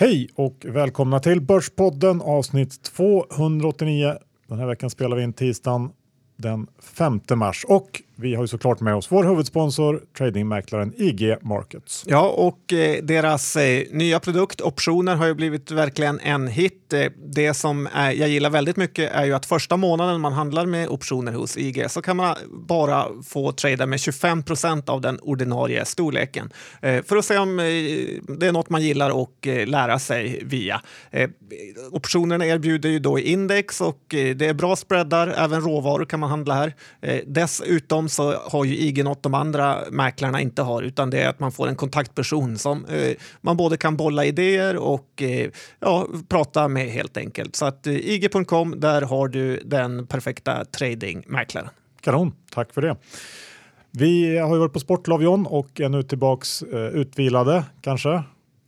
Hej och välkomna till Börspodden avsnitt 289. Den här veckan spelar vi in tisdagen den 5 mars och vi har ju såklart med oss vår huvudsponsor, tradingmäklaren IG Markets. Ja, och eh, deras eh, nya produkt, optioner, har ju blivit verkligen en hit. Eh, det som är, jag gillar väldigt mycket är ju att första månaden man handlar med optioner hos IG så kan man bara få trada med 25 procent av den ordinarie storleken. Eh, för att se om eh, det är något man gillar och eh, lära sig via. optionerna erbjuder ju då index och det är bra spreadar, även råvaror kan man handla här. dessutom så har ju IG något de andra mäklarna inte har, utan det är att man får en kontaktperson som eh, man både kan bolla idéer och eh, ja, prata med helt enkelt. Så att eh, IG.com, där har du den perfekta tradingmäklaren. Kanon, tack för det. Vi har ju varit på sportlov John och är nu tillbaks eh, utvilade kanske.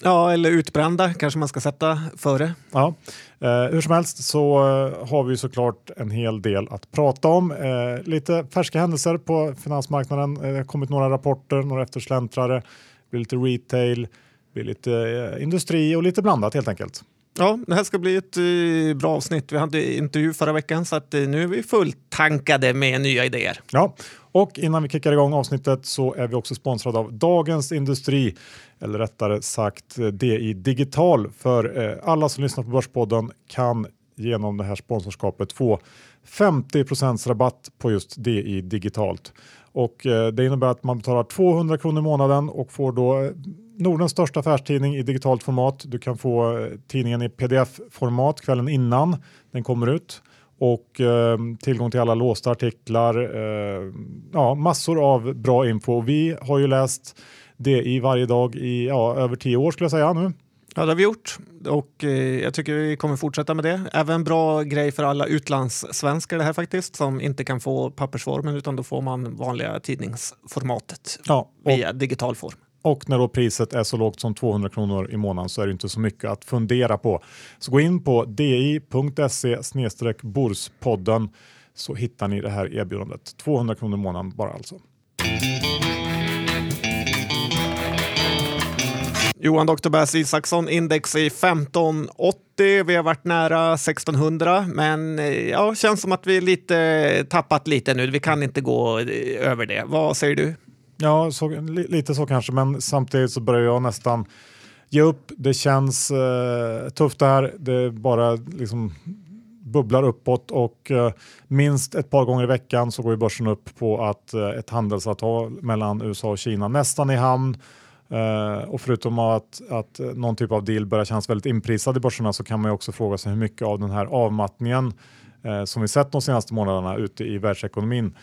Ja, eller utbrända kanske man ska sätta före. Ja, eh, hur som helst så eh, har vi såklart en hel del att prata om. Eh, lite färska händelser på finansmarknaden. Eh, det har kommit några rapporter, några eftersläntrare, det blir lite retail, det blir lite eh, industri och lite blandat helt enkelt. Ja, det här ska bli ett uh, bra avsnitt. Vi hade intervju förra veckan så att, uh, nu är vi fulltankade med nya idéer. Ja, och innan vi kickar igång avsnittet så är vi också sponsrade av Dagens Industri, eller rättare sagt eh, DI Digital. För eh, alla som lyssnar på Börspodden kan genom det här sponsorskapet få 50% rabatt på just DI Digitalt. Och eh, det innebär att man betalar 200 kronor i månaden och får då Nordens största affärstidning i digitalt format. Du kan få tidningen i pdf-format kvällen innan den kommer ut och eh, tillgång till alla låsta artiklar. Eh, ja, massor av bra info. Vi har ju läst det i varje dag i ja, över tio år skulle jag säga nu. Ja, det har vi gjort och eh, jag tycker vi kommer fortsätta med det. Även bra grej för alla utlandssvenskar det här faktiskt som inte kan få pappersformen utan då får man vanliga tidningsformatet ja, via digital form. Och när då priset är så lågt som 200 kronor i månaden så är det inte så mycket att fundera på. Så gå in på di.se borspodden så hittar ni det här erbjudandet. 200 kronor i månaden bara alltså. Johan Dr. Bass Isaksson, index i 1580. Vi har varit nära 1600, men eh, ja, känns som att vi lite tappat lite nu. Vi kan inte gå eh, över det. Vad säger du? Ja, så, lite så kanske, men samtidigt så börjar jag nästan ge upp. Det känns eh, tufft det här. Det bara liksom bubblar uppåt och eh, minst ett par gånger i veckan så går ju börsen upp på att eh, ett handelsavtal mellan USA och Kina nästan i hamn. Uh, och förutom att, att någon typ av deal börjar kännas väldigt inprisad i börserna så kan man ju också fråga sig hur mycket av den här avmattningen uh, som vi sett de senaste månaderna ute i världsekonomin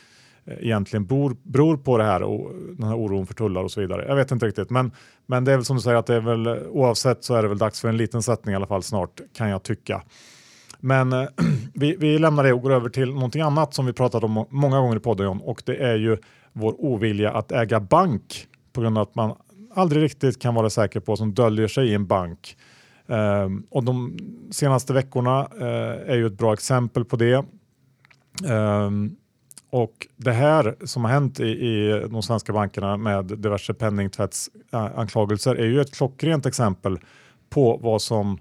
Eh, egentligen beror, beror på det här och den här oron för tullar och så vidare. Jag vet inte riktigt, men, men det är väl som du säger att det är väl oavsett så är det väl dags för en liten sättning i alla fall snart kan jag tycka. Men eh, vi, vi lämnar det och går över till någonting annat som vi pratat om många gånger i podden John, och det är ju vår ovilja att äga bank på grund av att man aldrig riktigt kan vara säker på vad som döljer sig i en bank. Um, och de senaste veckorna uh, är ju ett bra exempel på det. Um, och det här som har hänt i, i de svenska bankerna med diverse penningtvättsanklagelser är ju ett klockrent exempel på vad som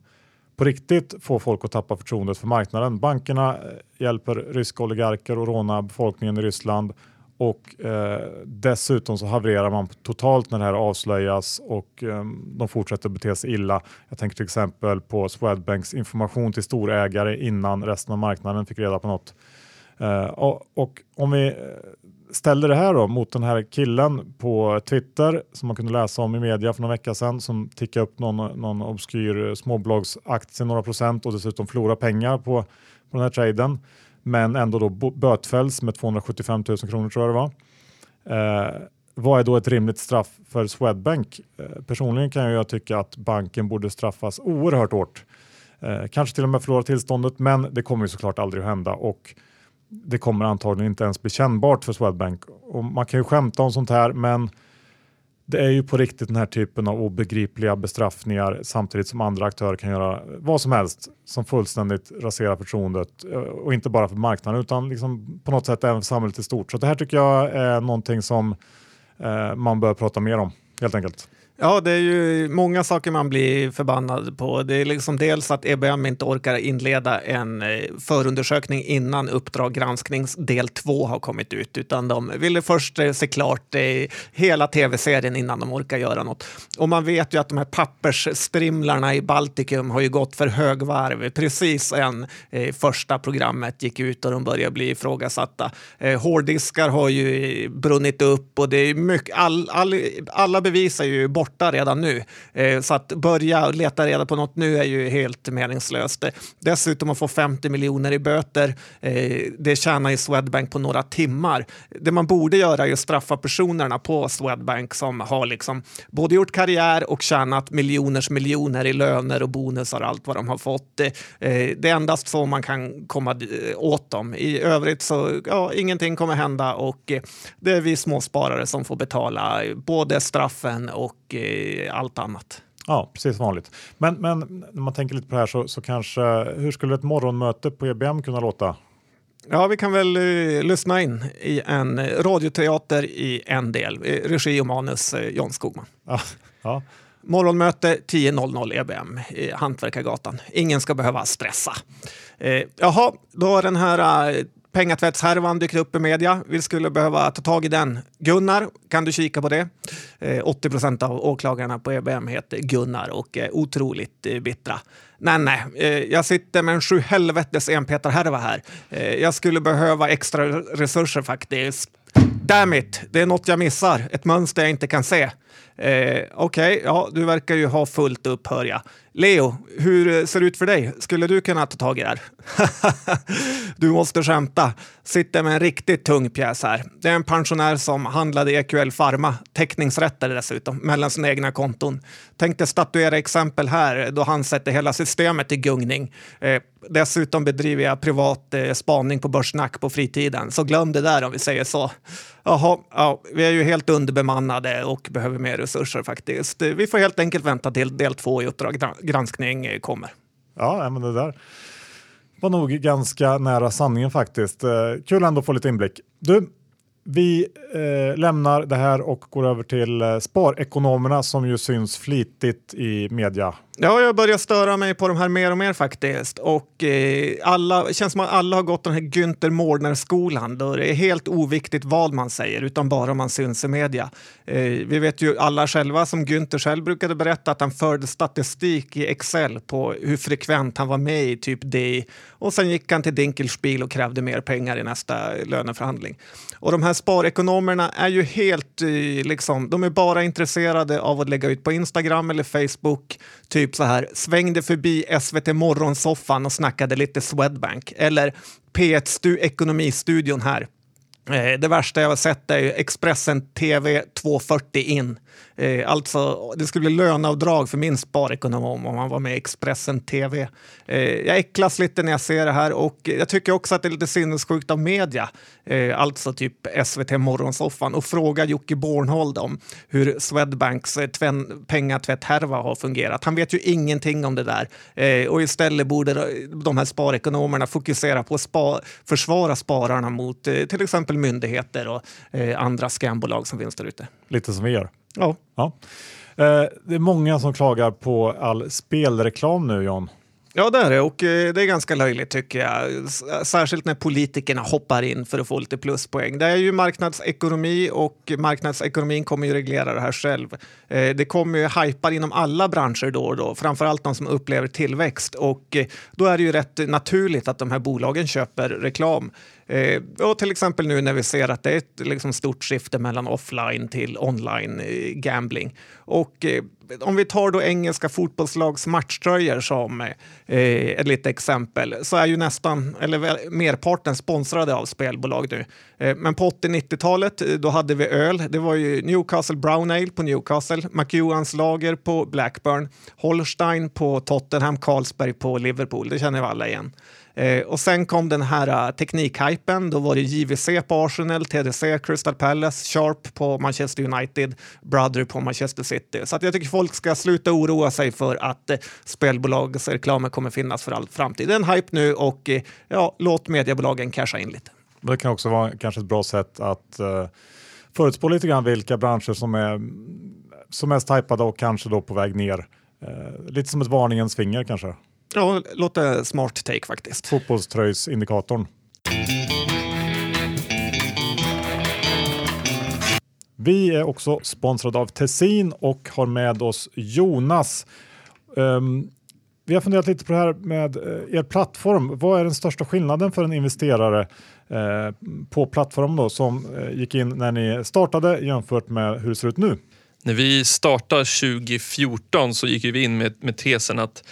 på riktigt får folk att tappa förtroendet för marknaden. Bankerna eh, hjälper ryska oligarker att råna befolkningen i Ryssland och eh, dessutom så havererar man totalt när det här avslöjas och eh, de fortsätter bete sig illa. Jag tänker till exempel på Swedbanks information till storägare innan resten av marknaden fick reda på något Eh, och, och, om vi eh, ställer det här då mot den här killen på Twitter som man kunde läsa om i media för några vecka sedan som tickade upp någon, någon obskyr eh, småbolagsaktie några procent och dessutom förlorar pengar på, på den här traden men ändå då bötfälls med 275 000 kronor tror jag det var. Eh, vad är då ett rimligt straff för Swedbank? Eh, personligen kan jag tycka att banken borde straffas oerhört hårt. kanske till och med förlora tillståndet men det kommer ju såklart aldrig att hända och det kommer antagligen inte ens bli kännbart för Swedbank. Och man kan ju skämta om sånt här men det är ju på riktigt den här typen av obegripliga bestraffningar samtidigt som andra aktörer kan göra vad som helst som fullständigt raserar förtroendet eh, och inte bara för marknaden utan liksom på något sätt även för samhället i stort. Så det här tycker jag är någonting som eh, man bör prata mer om helt enkelt. Ja, det är ju många saker man blir förbannad på. Det är liksom dels att EBM inte orkar inleda en eh, förundersökning innan Uppdrag gransknings del 2 har kommit ut, utan de ville först eh, se klart hela tv-serien innan de orkar göra något. Och man vet ju att de här pappersstrimlarna i Baltikum har ju gått för högvarv precis än eh, första programmet gick ut och de börjar bli ifrågasatta. hårddiskar har ju brunnit upp och det är mycket, all, all, alla bevis är ju borta borta redan nu. Eh, så att börja leta reda på något nu är ju helt meningslöst. Dessutom att få 50 miljoner i böter, eh, det tjänar ju Swedbank på några timmar. Det man borde göra är att straffa personerna på Swedbank som har liksom både gjort karriär och tjänat miljoners miljoner i löner och bonusar och allt vad de har fått. Eh, det är endast så man kan komma eh, åt dem. I övrigt så ja, ingenting kommer hända och eh, det är vi småsparare som får betala både straffen och allt annat. Ja, precis vanligt. Men, men när man tänker lite på det här så, så kanske, hur skulle ett morgonmöte på EBM kunna låta? Ja, vi kan väl uh, lyssna in i en radioteater i en del. Regi och manus uh, John Skogman. Ja, ja. Morgonmöte 10.00 EBM i Hantverkargatan. Ingen ska behöva stressa. Eh, jaha, då har den här uh, pengatvättshärvan dykt upp i media. Vi skulle behöva ta tag i den. Gunnar, kan du kika på det? Eh, 80 procent av åklagarna på EBM heter Gunnar och är otroligt eh, bittra. Nej, nej, eh, jag sitter med en sju helvetes enpetarhärva här. Jag skulle behöva extra resurser faktiskt. Damn it, det är något jag missar. Ett mönster jag inte kan se. Eh, Okej, okay, ja, du verkar ju ha fullt upp hör jag. Leo, hur ser det ut för dig? Skulle du kunna ta tag i det här? du måste skämta. Sitter med en riktigt tung pjäs här. Det är en pensionär som handlade EQL Pharma, teckningsrätter dessutom, mellan sina egna konton. Tänkte statuera exempel här då han sätter hela systemet i gungning. Eh, dessutom bedriver jag privat eh, spaning på Börssnack på fritiden, så glöm det där om vi säger så. Jaha, ja, vi är ju helt underbemannade och behöver mer resurser faktiskt. Vi får helt enkelt vänta till del två i Uppdrag granskning kommer. Ja, men det där var nog ganska nära sanningen faktiskt. Eh, kul ändå att få lite inblick. Du, vi eh, lämnar det här och går över till eh, sparekonomerna som ju syns flitigt i media. Ja, jag börjar störa mig på de här mer och mer faktiskt. Och eh, alla, känns som att alla har gått den här Günther Mårder-skolan då det är helt oviktigt vad man säger utan bara man syns i media. Eh, vi vet ju alla själva som Günther själv brukade berätta att han förde statistik i Excel på hur frekvent han var med i typ D. och sen gick han till Dinkelspiel och krävde mer pengar i nästa löneförhandling. Och de här sparekonomerna är ju helt, eh, liksom, de är bara intresserade av att lägga ut på Instagram eller Facebook, typ så här, svängde förbi SVT Morgonsoffan och snackade lite Swedbank. Eller P1 Ekonomistudion här. Eh, det värsta jag har sett är Expressen TV 240 in. Eh, alltså, det skulle bli löneavdrag för min sparekonom om han var med i Expressen TV. Eh, jag äcklas lite när jag ser det här och jag tycker också att det är lite sinnessjukt av media, eh, alltså typ SVT Morgonsoffan, och fråga Jocke Bornhold om hur Swedbanks eh, pengatvätthärva har fungerat. Han vet ju ingenting om det där eh, och istället borde de här sparekonomerna fokusera på att spa försvara spararna mot eh, till exempel myndigheter och eh, andra skambolag som finns där ute. Lite som vi gör. Ja. ja. Eh, det är många som klagar på all spelreklam nu, John. Ja, det är det och eh, det är ganska löjligt tycker jag. Särskilt när politikerna hoppar in för att få lite pluspoäng. Det är ju marknadsekonomi och marknadsekonomin kommer ju reglera det här själv. Eh, det kommer ju hypar inom alla branscher då och då, framförallt de som upplever tillväxt och då är det ju rätt naturligt att de här bolagen köper reklam. Eh, och till exempel nu när vi ser att det är ett liksom, stort skifte mellan offline till online eh, gambling. Och eh, om vi tar då engelska fotbollslags matchtröjor som eh, ett litet exempel så är ju nästan, eller merparten sponsrade av spelbolag nu. Eh, men på 80-90-talet eh, då hade vi öl. Det var ju Newcastle Brown Ale på Newcastle, McEwans Lager på Blackburn, Holstein på Tottenham, Carlsberg på Liverpool. Det känner vi alla igen. Eh, och sen kom den här uh, teknikhypen. Då var det JVC på Arsenal, TDC, Crystal Palace, Sharp på Manchester United, Brother på Manchester City. Så att jag tycker folk ska sluta oroa sig för att eh, spelbolagsreklamen kommer finnas för all framtid. Det är en hype nu och eh, ja, låt mediebolagen casha in lite. Det kan också vara kanske ett bra sätt att eh, förutspå lite grann vilka branscher som är som mest hypade och kanske då på väg ner. Eh, lite som ett varningens finger kanske. Ja, låter smart take faktiskt. Fotbollströjsindikatorn. Vi är också sponsrade av Tessin och har med oss Jonas. Um, vi har funderat lite på det här med eh, er plattform. Vad är den största skillnaden för en investerare eh, på plattformen då, som eh, gick in när ni startade jämfört med hur det ser ut nu? När vi startade 2014 så gick vi in med, med tesen att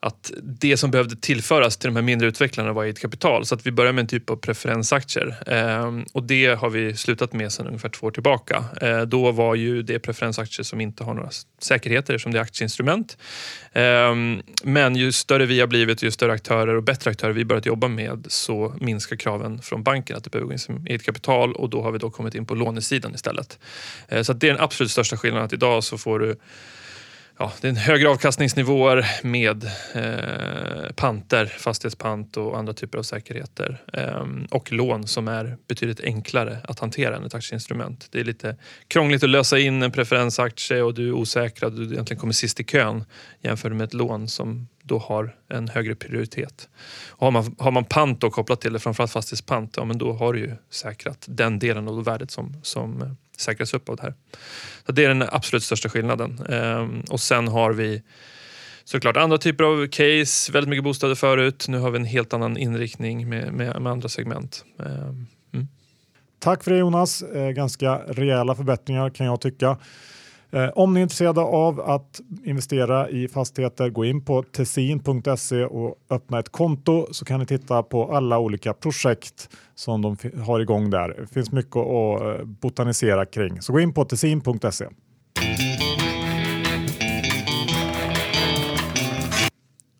att det som behövde tillföras till de här mindre utvecklarna var eget kapital. Så att vi började med en typ av preferensaktier. Eh, och det har vi slutat med sedan ungefär två år tillbaka. Eh, då var ju det preferensaktier som inte har några säkerheter som det är aktieinstrument. Eh, men ju större vi har blivit, ju större aktörer och bättre aktörer vi börjat jobba med så minskar kraven från banken att det behöver gå in som eget kapital och då har vi då kommit in på lånesidan istället. Eh, så det är den absolut största skillnaden att idag så får du ja, det är en högre avkastningsnivåer med eh, panter, fastighetspant och andra typer av säkerheter. Eh, och lån som är betydligt enklare att hantera än ett aktieinstrument. Det är lite krångligt att lösa in en preferensaktie och du är osäker du egentligen kommer sist i kön jämfört med ett lån som då har en högre prioritet. Och har, man, har man pant då kopplat till det, framförallt fastighetspant, ja, men då har du ju säkrat den delen av värdet som, som säkras upp av det här. Så det är den absolut största skillnaden. Ehm, och sen har vi såklart andra typer av case, väldigt mycket bostäder förut. Nu har vi en helt annan inriktning med, med, med andra segment. Ehm, mm. Tack för det Jonas, eh, ganska rejäla förbättringar kan jag tycka. Eh, om ni är intresserade av att investera i fastigheter, gå in på tessin.se och öppna ett konto så kan ni titta på alla olika projekt som de har igång där. Det finns mycket att eh, botanisera kring. Så gå in på tessin.se.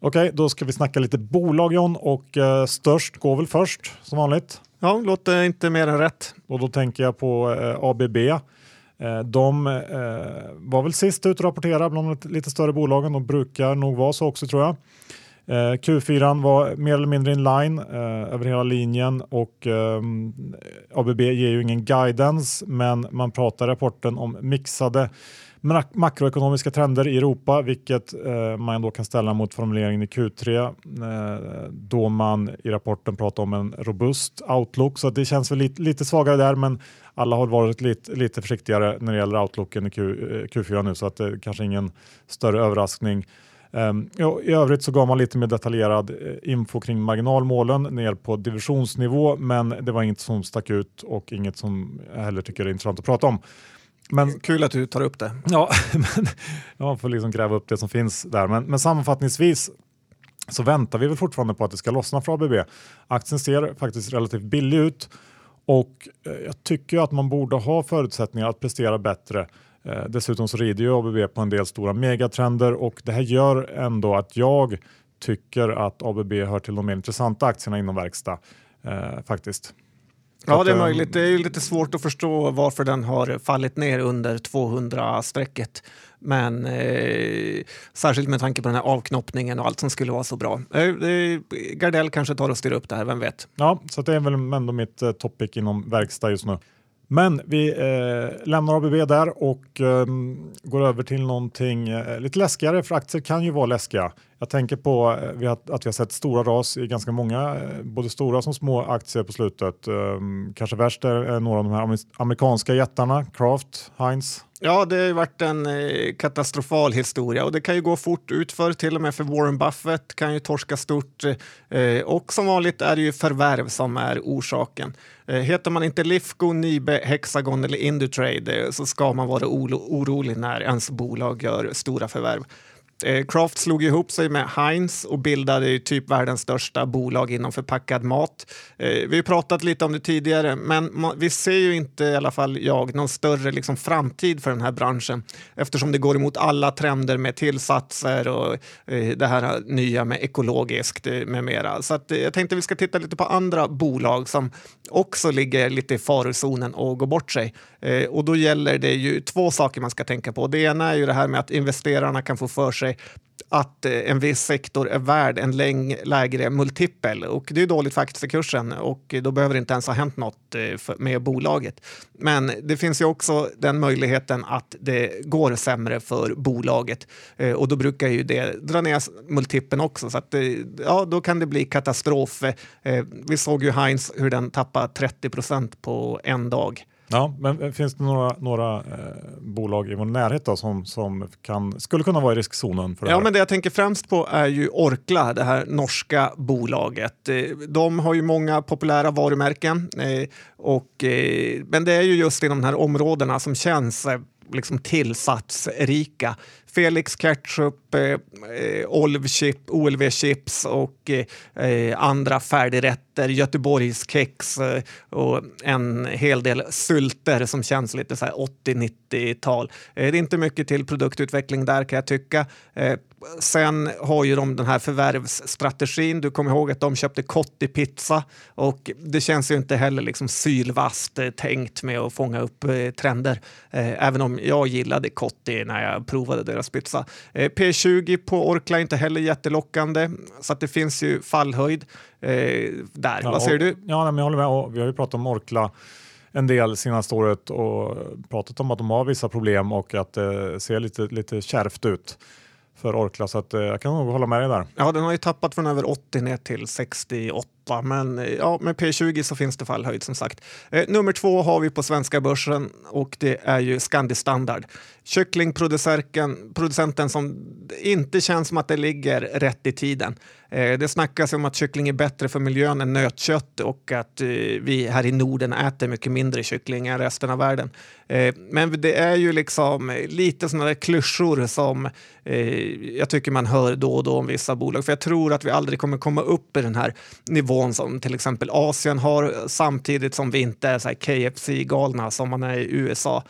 Okej, då ska vi snacka lite bolag John och eh, störst går väl först som vanligt. Ja, låter inte mer än rätt. Och då tänker jag på eh, ABB. Eh, de eh, var väl sist ut att rapportera bland de lite större bolagen. De brukar nog vara så också tror jag. Eh, Q4 var mer eller mindre in line eh, över hela linjen och ehm, ABB ger ju ingen guidance men man pratar i rapporten om mixade makroekonomiska trender i Europa, vilket eh, man då kan ställa mot formuleringen i Q3 eh, då man i rapporten pratar om en robust outlook. Så det känns väl lite, lite svagare där, men alla har varit lite, lite försiktigare när det gäller outlooken i Q, eh, Q4 nu, så att det är kanske ingen större överraskning. Um, ja, I övrigt så gav man lite mer detaljerad eh, info kring marginalmålen ner på divisionsnivå, men det var inget som stack ut och inget som jag heller tycker är intressant att prata om. Men, Kul att du tar upp det. Ja, men, man får liksom gräva upp det som finns där. Men, men sammanfattningsvis så väntar vi väl fortfarande på att det ska lossna för ABB. Aktien ser faktiskt relativt billig ut och eh, jag tycker att man borde ha förutsättningar att prestera bättre. Eh, dessutom så rider ju ABB på en del stora megatrender och det här gör ändå att jag tycker att ABB hör till de mer intressanta aktierna inom verkstad eh, faktiskt. Ja, det är möjligt. Det är lite svårt att förstå varför den har fallit ner under 200-strecket. Men eh, särskilt med tanke på den här avknoppningen och allt som skulle vara så bra. Eh, Gardell kanske tar och styr upp det här, vem vet? Ja, så det är väl ändå mitt eh, topic inom verkstad just nu. Men vi eh, lämnar ABB där och eh, går över till någonting eh, lite läskigare, för aktier kan ju vara läskiga. Jag tänker på eh, att vi har sett stora ras i ganska många, eh, både stora som små aktier på slutet. Ehm, kanske värst är några av de här amerikanska jättarna, Kraft, Heinz. Ja, det har varit en eh, katastrofal historia och det kan ju gå fort utför. Till och med för Warren Buffett kan ju torska stort. Eh, och som vanligt är det ju förvärv som är orsaken. Eh, heter man inte Lifco, Nibe, Hexagon eller Indutrade eh, så ska man vara orolig när ens bolag gör stora förvärv. Eh, Kraft slog ihop sig med Heinz och bildade typ världens största bolag inom förpackad mat. Eh, vi har pratat lite om det tidigare, men vi ser ju inte, i alla fall jag, någon större liksom, framtid för den här branschen eftersom det går emot alla trender med tillsatser och eh, det här nya med ekologiskt med mera. Så att, jag tänkte vi ska titta lite på andra bolag som också ligger lite i farozonen och går bort sig. och då gäller det ju två saker man ska tänka på. Det ena är ju det här med att investerarna kan få för sig sig att eh, en viss sektor är värd en läng, lägre multipel och det är dåligt för aktiekursen och då behöver det inte ens ha hänt något eh, med bolaget. Men det finns ju också den möjligheten att det går sämre för bolaget eh, och då brukar ju det dra ner multipeln också så att ja, då kan det bli katastrof. Vi såg ju Heinz hur den tappade 30 procent på en dag. Ja, men finns det några, några eh, bolag i vår närhet då, som, som kan, skulle kunna vara i riskzonen? För det ja, här? men det jag tänker främst på är ju Orkla, det här norska bolaget. Eh, de har ju många populära varumärken, eh, och, eh, men det är ju just inom de här områdena som känns eh, liksom tillsatsrika. Felix ketchup, eh, eh Olv-chip, OLV-chips och eh, eh, andra färdigrätter, Göteborgskex eh, och en hel del sylter som känns lite 80-90-tal. Eh, det är inte mycket till produktutveckling där kan jag tycka. Sen har ju de den här förvärvsstrategin. Du kommer ihåg att de köpte Kotti Pizza och det känns ju inte heller liksom sylvast tänkt med att fånga upp trender. Även om jag gillade Kotti när jag provade deras pizza. P 20 på Orkla är inte heller jättelockande, så att det finns ju fallhöjd eh, där. Ja, Vad säger du? Ja, men jag håller med. Vi har ju pratat om Orkla en del senaste året och pratat om att de har vissa problem och att det ser lite, lite kärvt ut för Orkla så att, eh, jag kan nog hålla med dig där. Ja, den har ju tappat från över 80 ner till 68 men eh, ja, med P20 så finns det fallhöjd som sagt. Eh, nummer två har vi på svenska börsen och det är ju Scandi Standard. Kycklingproducenten som inte känns som att det ligger rätt i tiden. Eh, det snackas om att kyckling är bättre för miljön än nötkött och att eh, vi här i Norden äter mycket mindre kyckling än resten av världen. Eh, men det är ju liksom lite sådana där klyschor som jag tycker man hör då och då om vissa bolag. För jag tror att vi aldrig kommer komma upp i den här nivån som till exempel Asien har samtidigt som vi inte är KFC-galna som man är i USA.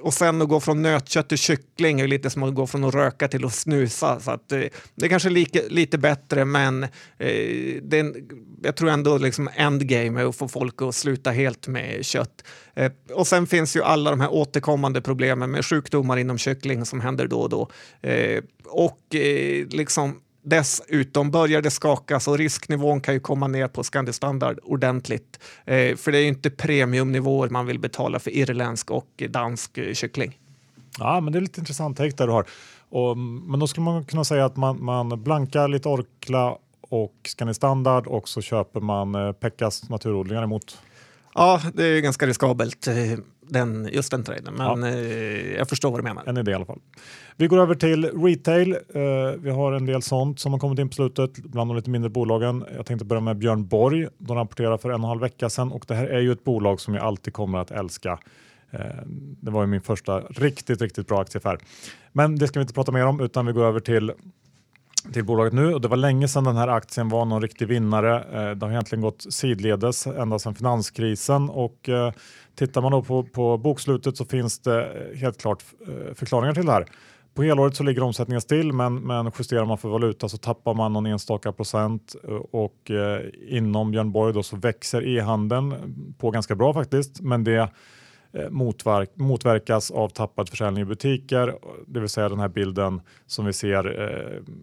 Och sen att gå från nötkött till kyckling är lite som att gå från att röka till att snusa. Så att, det är kanske lika, lite bättre bättre men eh, det, jag tror ändå liksom endgame är att få folk att sluta helt med kött. Eh, och sen finns ju alla de här återkommande problemen med sjukdomar inom kyckling som händer då och då. Eh, och eh, liksom Dessutom börjar det skakas och risknivån kan ju komma ner på Scandi Standard ordentligt. Eh, för det är ju inte premiumnivåer man vill betala för irländsk och dansk eh, kyckling. Ja, men det är lite intressant take där du har. Och, men då skulle man kunna säga att man, man blankar lite Orkla och Scandi Standard och så köper man eh, Pekkas naturodlingar emot. Ja, det är ganska riskabelt eh, den, just den traden, men ja. eh, jag förstår vad du menar. En idé i alla fall. Vi går över till retail. Vi har en del sånt som har kommit in på slutet, bland de lite mindre bolagen. Jag tänkte börja med Björn Borg. De rapporterade för en och en halv vecka sedan och det här är ju ett bolag som jag alltid kommer att älska. Eh, det var ju min första riktigt, riktigt bra aktieaffär. Men det ska vi inte prata mer om utan vi går över till till bolaget nu och det var länge sedan den här aktien var någon riktig vinnare. Eh, det har egentligen gått sidledes ända sedan finanskrisen och eh, tittar man då på, på bokslutet så finns det helt klart förklaringar till det här. På helåret så ligger omsättningen still men, men justerar man för valuta så tappar man någon enstaka procent och eh, inom Björn Borg då så växer e-handeln på ganska bra faktiskt men det Eh, motverk, motverkas av tappad försäljning i butiker, det vill säga den här bilden som vi ser eh,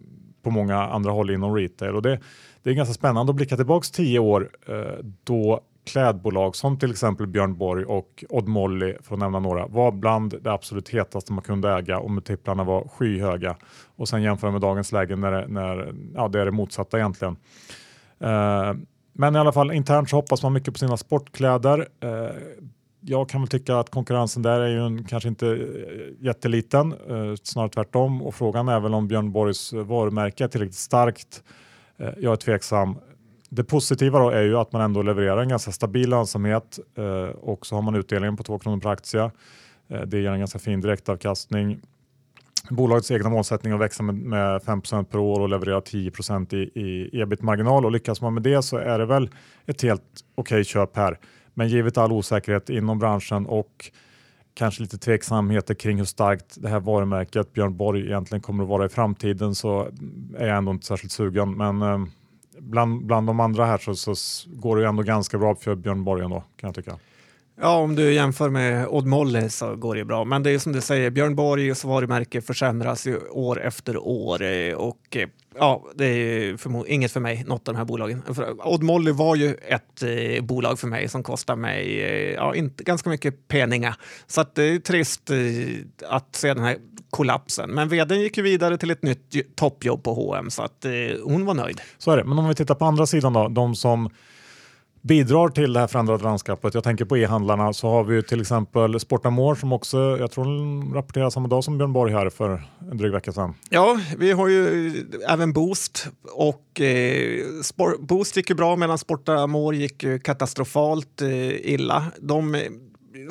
på många andra håll inom retail. Och det, det är ganska spännande att blicka tillbaka tio år eh, då klädbolag som till exempel Björn Borg och Odd Molly, för att nämna några, var bland det absolut hetaste man kunde äga och multiplarna var skyhöga. Och sen jämföra med dagens läge när, det, när ja, det är det motsatta egentligen. Eh, men i alla fall internt så hoppas man mycket på sina sportkläder. Eh, jag kan väl tycka att konkurrensen där är ju en, kanske inte eh, jätteliten, eh, snarare tvärtom. Och frågan är väl om Björn Borgs varumärke är tillräckligt starkt. Eh, jag är tveksam. Det positiva då är ju att man ändå levererar en ganska stabil lönsamhet eh, och så har man utdelningen på 2 kronor per aktie. Eh, det ger en ganska fin direktavkastning. Bolagets egna målsättning är att växa med, med 5% per år och leverera 10 i, i ebit-marginal och lyckas man med det så är det väl ett helt okej okay köp här. Men givet all osäkerhet inom branschen och kanske lite tveksamheter kring hur starkt det här varumärket Björn Borg egentligen kommer att vara i framtiden så är jag ändå inte särskilt sugen. Men eh, bland, bland de andra här så, så går det ju ändå ganska bra för Björn Borg ändå kan jag tycka. Ja, om du jämför med Odd Molly så går det bra. Men det är som du säger, Björn Borgs varumärke försämras ju år efter år eh, och eh, ja, det är för, inget för mig, något av de här bolagen. Odd Molly var ju ett eh, bolag för mig som kostar mig eh, ja, inte, ganska mycket penningar. Så att det är trist eh, att se den här kollapsen. Men vdn gick ju vidare till ett nytt toppjobb på H&M så att eh, hon var nöjd. Så är det. Men om vi tittar på andra sidan då, de som bidrar till det här förändrade landskapet. Jag tänker på e-handlarna så har vi till exempel Sportamore som också, jag tror de rapporterar samma dag som Björn Borg här för en dryg vecka sedan. Ja, vi har ju även Boost och eh, Boost gick ju bra medan Sportamore gick katastrofalt eh, illa. De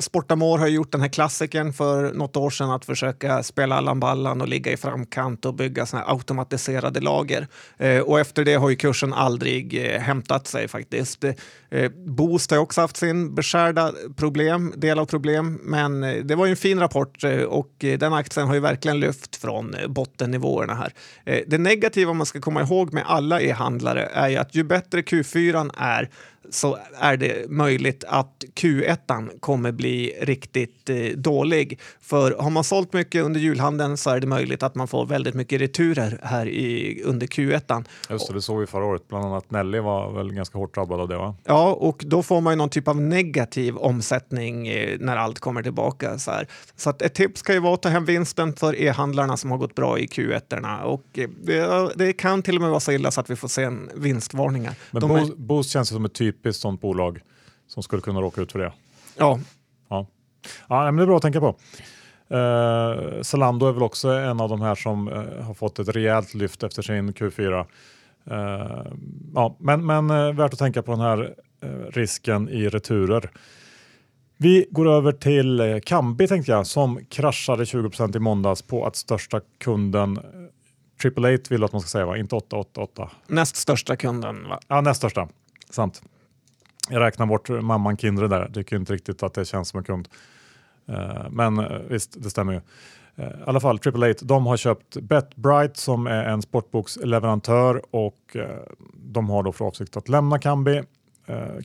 Sportamor har gjort den här klassikern för något år sedan att försöka spela Allan Ballan och ligga i framkant och bygga såna automatiserade lager. Eh, och efter det har ju kursen aldrig eh, hämtat sig faktiskt. Eh, Boost har också haft sin beskärda problem, del av problem, men eh, det var ju en fin rapport eh, och eh, den aktien har ju verkligen lyft från eh, bottennivåerna här. Eh, det negativa man ska komma ihåg med alla e-handlare är ju att ju bättre Q4 är så är det möjligt att Q1 kommer bli riktigt eh, dålig. För har man sålt mycket under julhandeln så är det möjligt att man får väldigt mycket returer här i, under Q1. Just det, det såg vi förra året. Bland annat Nelly var väl ganska hårt drabbad av det va? Ja, och då får man ju någon typ av negativ omsättning eh, när allt kommer tillbaka. Så, här. så ett tips kan ju vara att ta hem vinsten för e-handlarna som har gått bra i Q1. Och eh, det, det, kan till och med vara så illa så att vi får se en vinstvarningar. Men De Boost, är... Känns som ett typiskt sånt bolag som skulle kunna råka ut för det. Ja. Ja, ja men det är bra att tänka på. Uh, Zalando är väl också en av de här som uh, har fått ett rejält lyft efter sin Q4. Uh, eh, ja, men men uh, värt att tänka på den här risken i returer. Vi går över till Kambi tänkte jag som kraschade 20% i måndags på att största kunden Triple Eight vill att man ska säga va? Inte 888. Näst största kunden va? Ja, näst största. Sant. Jag räknar bort mamman Kindred där. Tycker inte riktigt att det känns som en kund. Eh, men eh, visst, det stämmer ju. Eh, I alla fall, Triple Eight, de har köpt BetBright som är en sportboksleverantör och de har då för avsikt att lämna Kambi.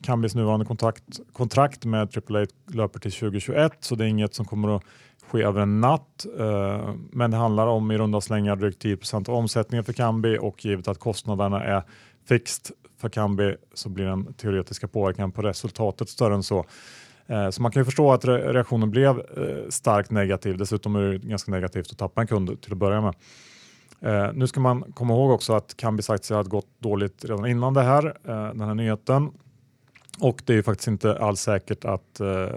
Kambis nuvarande kontrakt, kontrakt med Triple Eight löper till 2021 så det är inget som kommer att ske över en natt. Men det handlar om i runda slängar drygt 10 av omsättningen för Kambi och givet att kostnaderna är Fixt för Kambi så blir den teoretiska påverkan på resultatet större än så. Eh, så man kan ju förstå att reaktionen blev eh, starkt negativ. Dessutom är det ganska negativt att tappa en kund till att börja med. Eh, nu ska man komma ihåg också att Kambis aktie hade gått dåligt redan innan det här, den här nyheten. Och det är ju faktiskt inte alls säkert att, eh,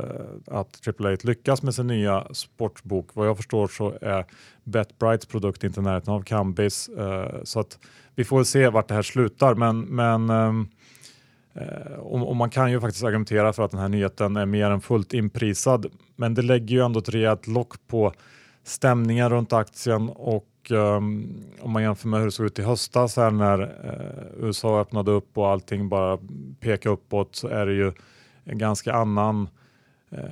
att AAA lyckas med sin nya sportbok. Vad jag förstår så är BetBrights produkt inte i närheten av Kambis. Eh, så att vi får se vart det här slutar, men, men eh, eh och, och, man kan ju faktiskt argumentera för att den här nyheten är mer än fullt inprisad. Men det lägger ju ändå ett rejält lock på stämningen runt aktien och um, om man jämför med hur det såg ut i höstas här när eh, uh, USA öppnade upp och allting bara pekade uppåt så är det ju en ganska annan Eh,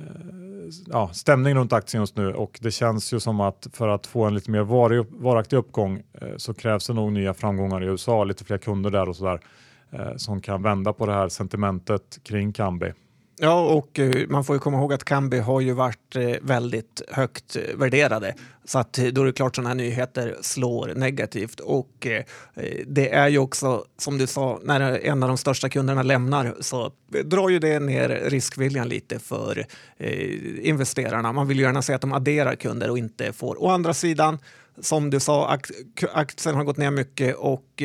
ja, stämning runt aktien just nu och det känns ju som att för att få en lite mer varig, varaktig uppgång eh, så krävs det nog nya framgångar i USA, lite fler kunder där och sådär eh, som kan vända på det här sentimentet kring Kambi. Ja, och eh, man får ju komma ihåg att Kambi har ju varit eh, väldigt högt eh, värderade. Så att då är det klart sådana här nyheter slår negativt. Och det är ju också, som du sa, när en av de största kunderna lämnar så drar ju det ner riskviljan lite för investerarna. Man vill ju gärna se att de adderar kunder och inte får. Å andra sidan, som du sa, aktien har gått ner mycket och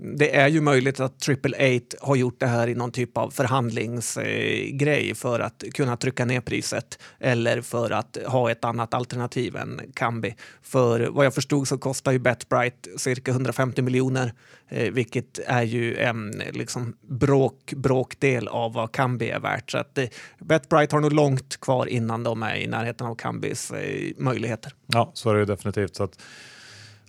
det är ju möjligt att Triple Eight har gjort det här i någon typ av förhandlingsgrej för att kunna trycka ner priset eller för att ha ett annat alternativ än Kambi. För vad jag förstod så kostar ju Betbright cirka 150 miljoner, eh, vilket är ju en liksom, bråk, bråkdel av vad Kambi är värt. Så att eh, Betbright har nog långt kvar innan de är i närheten av Kambis eh, möjligheter. Ja, så är det ju definitivt. Så att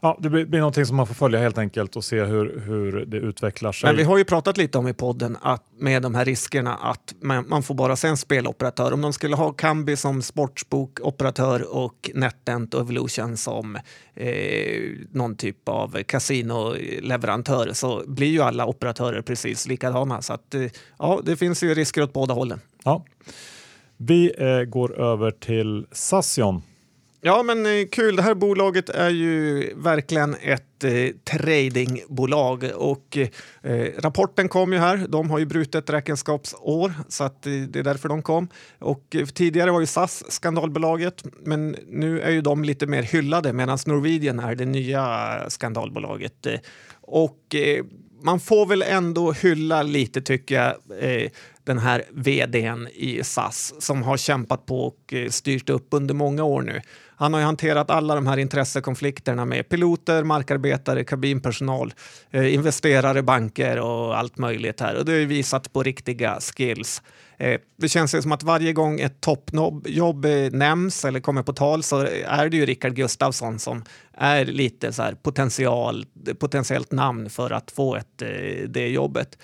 Ja, det blir, blir någonting som man får följa helt enkelt och se hur, hur det utvecklar sig. Men vi har ju pratat lite om i podden att med de här riskerna att man, man får bara se en speloperatör. Om de skulle ha Kambi som sportsbokoperatör och NetEnt och Evolution som eh, någon typ av kasinoleverantör så blir ju alla operatörer precis likadana. Så att, eh, ja, det finns ju risker åt båda hållen. Ja. Vi eh, går över till Sassion. Ja, men eh, kul. Det här bolaget är ju verkligen ett eh, tradingbolag och eh, eh rapporten kom ju här. De har ju brutit räkenskapsår så att eh, det är därför de kom. Och eh, tidigare var ju SAS skandalbolaget, men nu är ju de lite mer hyllade medan Norwegian är det nya skandalbolaget. Eh, och eh, man får väl ändå hylla lite tycker jag eh, den här vdn i SAS som har kämpat på och styrt upp under många år nu. Han har ju hanterat alla de här intressekonflikterna med piloter, markarbetare, kabinpersonal, eh, investerare, banker och allt möjligt här. Och det har ju visat på riktiga skills. Eh, det känns som att varje gång ett toppjobb eh, nämns eller kommer på tal så är det ju Rickard Gustafsson som är lite så här potential, potentiellt namn för att få ett, eh, det jobbet.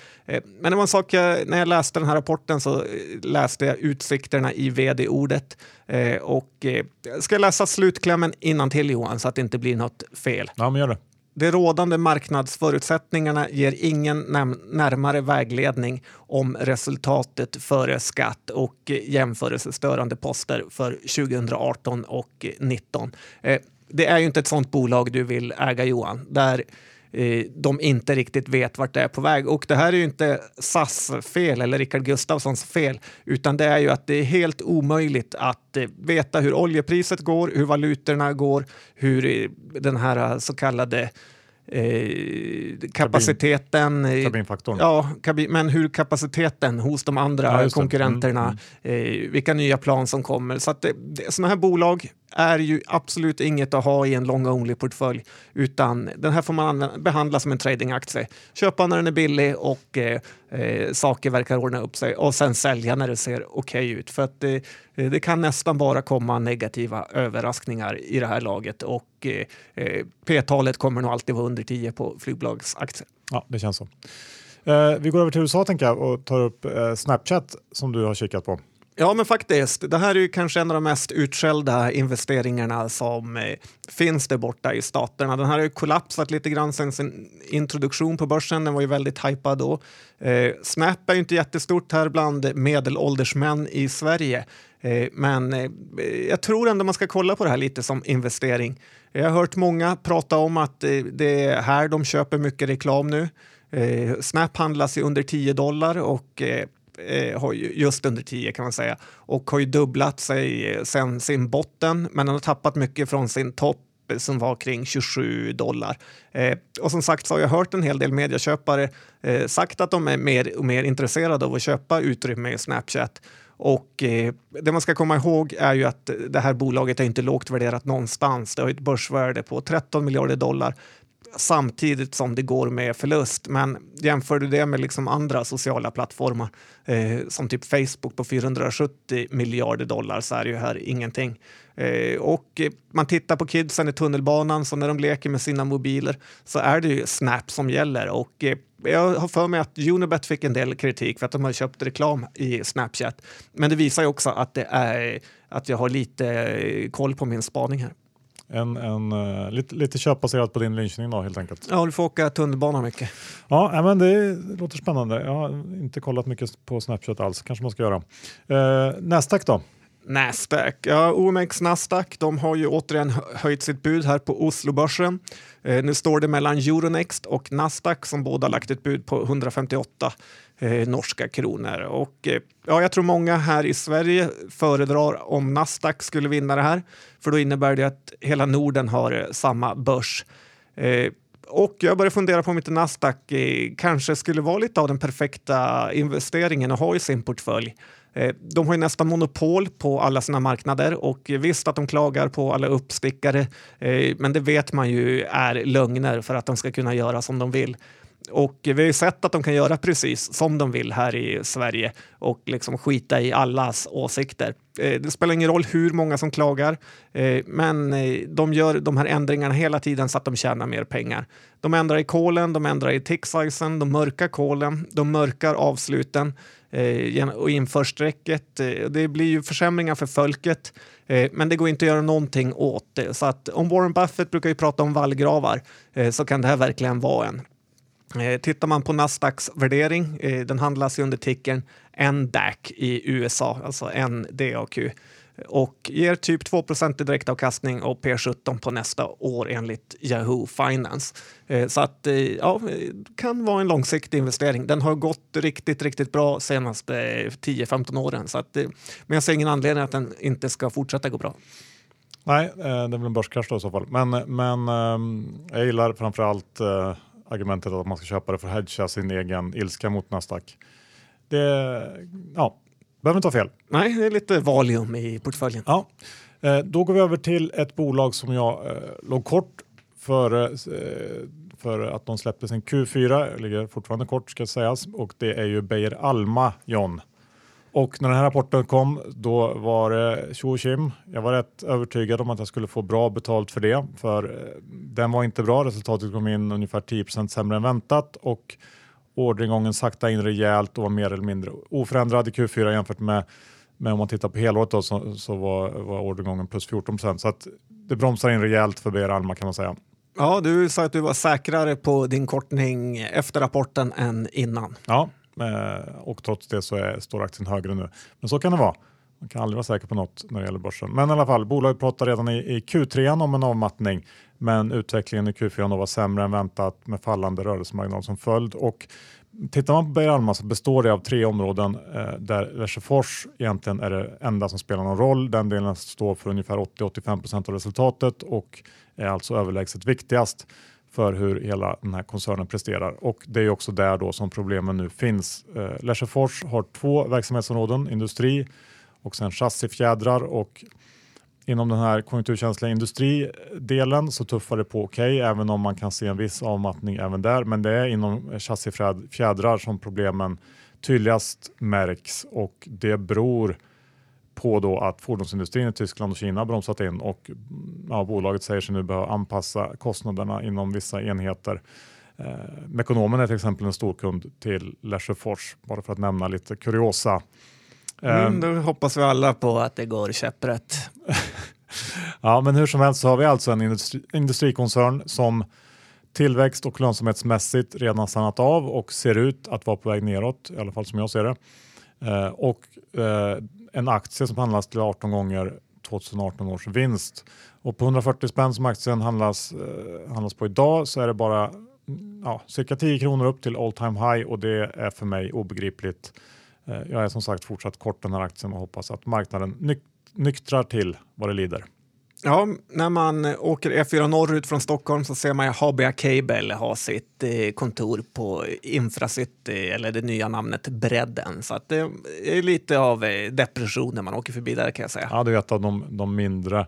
Men det var en sak, när jag läste den här rapporten så läste jag utsikterna i vd-ordet och ska jag läsa slutklämmen innan till Johan så att det inte blir något fel. Ja, men gör det. De rådande marknadsförutsättningarna ger ingen närmare vägledning om resultatet före skatt och eh, jämförelsestörande poster för 2018 och 2019. Eh, det är ju inte ett sånt bolag du vill äga Johan, där de inte riktigt vet vart det är på väg. Och det här är ju inte SAS fel eller Rickard Gustafssons fel, utan det är ju att det är helt omöjligt att eh, veta hur oljepriset går, hur valutorna går, hur den här så kallade Eh, kapaciteten. Kabin. Ja, kabin, men hur kapaciteten hos de andra ja, konkurrenterna, mm, mm. Eh, vilka nya plan som kommer. Så att det, det, sådana här bolag är ju absolut inget att ha i en long only-portfölj, utan den här får man behandla som en tradingaktie. Köpa när den är billig och eh, eh, saker verkar ordna upp sig och sen sälja när det ser okej okay ut. För att eh, det kan nästan bara komma negativa överraskningar i det här laget och eh, eh P-talet kommer nog alltid vara under 10 på flygbolagsaktier. Ja, det känns så. Eh, vi går över till USA tänker jag och tar upp eh, Snapchat som du har kikat på. Ja, men faktiskt. Det här är ju kanske en av de mest utskällda investeringarna som eh, finns där borta i staterna. Den här har ju kollapsat lite grann sen sin introduktion på börsen. Den var ju väldigt hypad då. Eh, Snap är ju inte jättestort här bland medelålders män i Sverige. Eh, men eh, jag tror ändå man ska kolla på det här lite som investering. Jag har hört många prata om att eh, det är här de köper mycket reklam nu. Eh, Snap handlas ju under 10 dollar och eh, just under 10 kan man säga och har ju dubblat sig eh, sen sin botten men han har tappat mycket från sin topp eh, som var kring 27 dollar. Eh, och som sagt så har jag hört en hel del medieköpare eh, sagt att de är mer och mer intresserade av att köpa utrymme i Snapchat. Och eh, det man ska komma ihåg är ju att det här bolaget är inte lågt värderat någonstans. Det har ett börsvärde på 13 miljarder dollar samtidigt som det går med förlust. Men jämför du det med liksom andra sociala plattformar eh, som typ Facebook på 470 miljarder dollar så är det ju här ingenting. Eh, och man tittar på kidsen i tunnelbanan, så när de leker med sina mobiler så är det ju Snap som gäller. Och eh, jag har för mig att Unibet fick en del kritik för att de har köpt reklam i Snapchat. Men det visar ju också att, det är, att jag har lite eh, koll på min spaning här. En, en, uh, lite, lite köpbaserat på din lynchning då helt enkelt. Ja, du får åka tunnelbana mycket. Ja, men det låter spännande. Jag har inte kollat mycket på Snapchat alls. kanske man ska göra. Uh, Nasdaq då? Nasdaq. Ja, OMX Nasdaq de har ju återigen höjt sitt bud här på Oslobörsen. Eh, nu står det mellan Euronext och Nasdaq som båda lagt ett bud på 158 eh, norska kronor. Och, eh, ja, jag tror många här i Sverige föredrar om Nasdaq skulle vinna det här, för då innebär det att hela Norden har eh, samma börs. Eh, och jag börjar fundera på om inte Nasdaq eh, kanske skulle vara lite av den perfekta investeringen att ha i sin portfölj. Eh, de har ju nästan monopol på alla sina marknader och visst att de klagar på alla uppstickare, eh, men det vet man ju är lögner för att de ska kunna göra som de vill. Och vi har ju sett att de kan göra precis som de vill här i Sverige och liksom skita i allas åsikter. Eh, det spelar ingen roll hur många som klagar, eh, men eh, de gör de här ändringarna hela tiden så att de tjänar mer pengar. De ändrar i kolen, de ändrar i tick-sizen, de mörkar kolen, de mörkar avsluten och inför strecket. Det blir ju försämringar för folket, men det går inte att göra någonting åt det. Så att om Warren Buffett brukar ju prata om vallgravar så kan det här verkligen vara en. Eh, tittar man på Nasdaqs värdering, eh, den handlas ju under tickern NDAC i USA, alltså NDAQ och ger typ 2% i direktavkastning och P17 på nästa år enligt Yahoo Finance. Eh, så att eh, ja, eh, kan vara en långsiktig investering. Den har gått riktigt, riktigt bra senaste 10-15 åren. Så att, men jag ser ingen anledning att den inte ska fortsätta gå bra. Nej, det är väl en börskrasch då i så fall. Men, men ehm, jag gillar framförallt argumentet att man ska köpa det för att hedga sin egen ilska mot Nasdaq. Det ja, behöver inte ha fel. Nej, det är lite Valium i portföljen. Ja. Eh, då går vi över till ett bolag som jag eh, låg kort för, eh, för att de släppte sin Q4, ligger fortfarande kort ska sägas, och det är ju Beijer Alma John. Och när den här rapporten kom, då var det tjo kim. Jag var rätt övertygad om att jag skulle få bra betalt för det, för eh, den var inte bra. Resultatet kom in ungefär 10% sämre än väntat och orderingången sakta in rejält och var mer eller mindre oförändrad i Q4 jämfört med, med om man tittar på helåret då, så, så var, var orderingången plus 14% så att det bromsar in rejält för Beijer Alma kan man säga. Ja, du sa att du var säkrare på din kortning efter rapporten än innan. Ja, Eh, och trots det så är, står aktien högre nu. Men så kan det vara. Man kan aldrig vara säker på något när det gäller börsen. Men i alla fall, bolaget pratade redan i, i Q3 om en avmattning, men utvecklingen i Q4 var sämre än väntat med fallande rörelsemarginal som följd. Och tittar man på Beijer Alma så består det av tre områden eh, där Lesjöfors egentligen är det enda som spelar någon roll. Den delen står för ungefär 80-85 procent av resultatet och är alltså överlägset viktigast för hur hela den här koncernen presterar. Och det är också där då som problemen nu finns. Eh, Lesjöfors har två verksamhetsområden, industri och sen chassifjädrar och inom den här konjunkturkänsliga industridelen så tuffar det på okej, okay, även om man kan se en viss avmattning även där. Men det är inom chassifjädrar som problemen tydligast märks och det beror på då att fordonsindustrin i Tyskland och Kina bromsat in och ja, bolaget säger sig nu behöva anpassa kostnaderna inom vissa enheter. Eh, Mekonomen är till exempel en stor kund till Lesjöfors, bara för att nämna lite kuriosa. Mm, då hoppas vi alla på att det går käpprätt. ja, men hur som helst så har vi alltså en industri industrikoncern som tillväxt och lönsamhetsmässigt redan stannat av och ser ut att vara på väg neråt, i alla fall som jag ser det. Eh, och eh, en aktie som handlas till 18 gånger 2018 års vinst. Och på 140 spänn som aktien handlas, eh, handlas på idag så är det bara ja, cirka 10 kronor upp till all time high och det är för mig obegripligt. Eh, jag är som sagt fortsatt kort den här aktien och hoppas att marknaden nyk nyktrar till vad det lider. Ja, när man åker E4 norrut från Stockholm så ser man Habia Cable ha sitt eh, kontor på Infracity, eller det nya namnet Bredden. Så att det är lite av eh, depression när man åker förbi där kan jag säga. Ja, det är ett av de, de mindre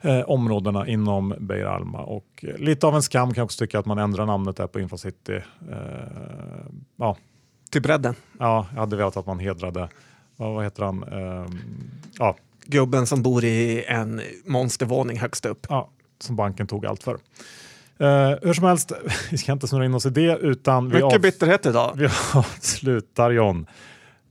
eh, områdena inom Beijer Alma och eh, lite av en skam kan jag också tycka att man ändrar namnet där på Infracity. Eh, ja. Till Bredden? Ja, jag hade velat att man hedrade, vad, vad heter han? ja gubben som bor i en monstervåning högst upp. Ja, som banken tog allt för. Uh, hur som helst, vi ska inte snurra in oss i det utan Mycket vi bitterhet idag. Vi avslutar John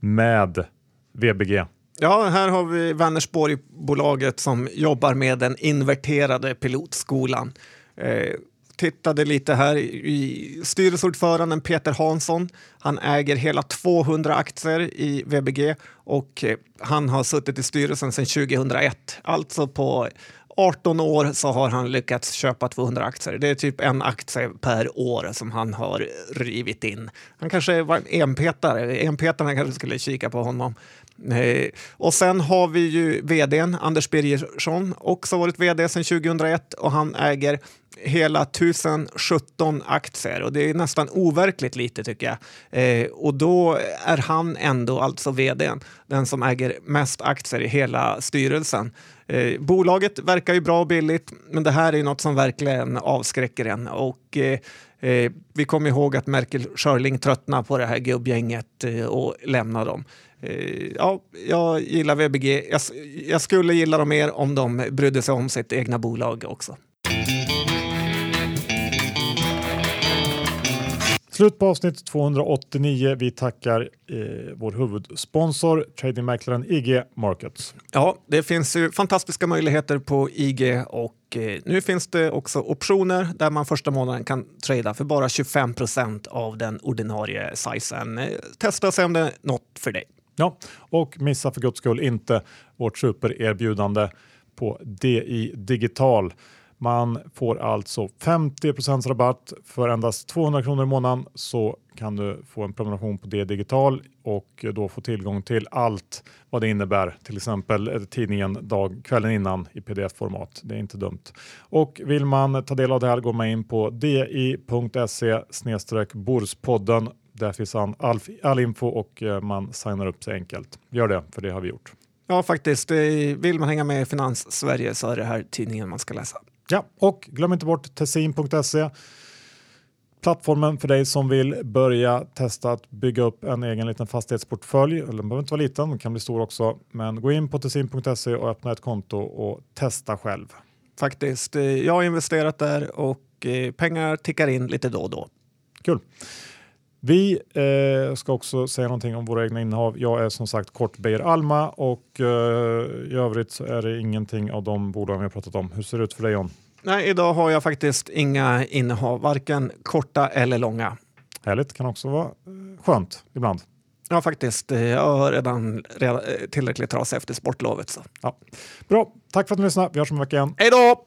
med VBG. Ja, här har vi Vänersborg-bolaget som jobbar med den inverterade pilotskolan. Eh, tittade lite här i styrelseordföranden Peter Hansson. Han äger hela 200 aktier i VBG och eh, han har suttit i styrelsen sedan 2001. Alltså på 18 år så har han lyckats köpa 200 aktier. Det är typ en aktie per år som han har rivit in. Han kanske var en enpetare. Enpetarna kanske skulle kika på honom. Nej. och sen har vi ju vdn Anders Birgersson, också varit vd sedan 2001 och han äger hela 1017 aktier och det är nästan overkligt lite tycker jag. Eh, och då är han ändå alltså vdn, den som äger mest aktier i hela styrelsen. Eh, bolaget verkar ju bra och billigt, men det här är något som verkligen avskräcker en. Och, eh, eh vi kommer ihåg att Merkel Schörling tröttnade på det här gubbgänget eh, och lämnade dem. Eh, ja, jag gillar VBG. Jag, jag skulle gilla dem mer om de brydde sig om sitt egna bolag också. Slut på avsnitt 289. Vi tackar eh, vår huvudsponsor, tradingmäklaren IG Markets. Ja, det finns ju fantastiska möjligheter på IG och eh, nu finns det också optioner där man första månaden kan trada för bara 25 procent av den ordinarie sizen. Eh, testa och se om det är något för dig. Ja, och missa för guds skull inte vårt supererbjudande på DI Digital. Man får alltså 50 rabatt för endast 200 kronor i månaden så kan du få en prenumeration på D Digital och då få tillgång till allt vad det innebär. Till exempel eh, tidningen dag, kvällen innan i pdf-format. Det är inte dumt. Och vill man ta del av det här går man in på di.se borspodden. Där finns all, all info och eh, man signar upp sig enkelt. Gör det, för det har vi gjort. Ja, faktiskt. Eh, vill man hänga med i Finans-Sverige så är det här tidningen man ska läsa. Ja, och glöm inte bort tessin.se. Plattformen för dig som vill börja testa att bygga upp en egen liten fastighetsportfölj. Eller den behöver inte vara liten, den kan bli stor också. Men gå in på tessin.se och öppna ett konto och testa själv. Faktiskt. Eh, jag har investerat där och eh, pengar tickar in lite då och då. Kul. Vi eh, ska också säga någonting om våra egna innehav. Jag är som sagt kort Beijer Alma och eh, i övrigt så är det ingenting av de bolagen vi har pratat om. Hur ser det ut för dig John? Nej, idag har jag faktiskt inga innehav, varken korta eller långa. Härligt, kan också vara eh, skönt ibland. Ja, faktiskt. Eh, jag har redan, redan eh, tillräckligt trasig efter sportlovet. Så. Ja. Bra, tack för att ni lyssnade. Vi hörs om en vecka igen. Hej då!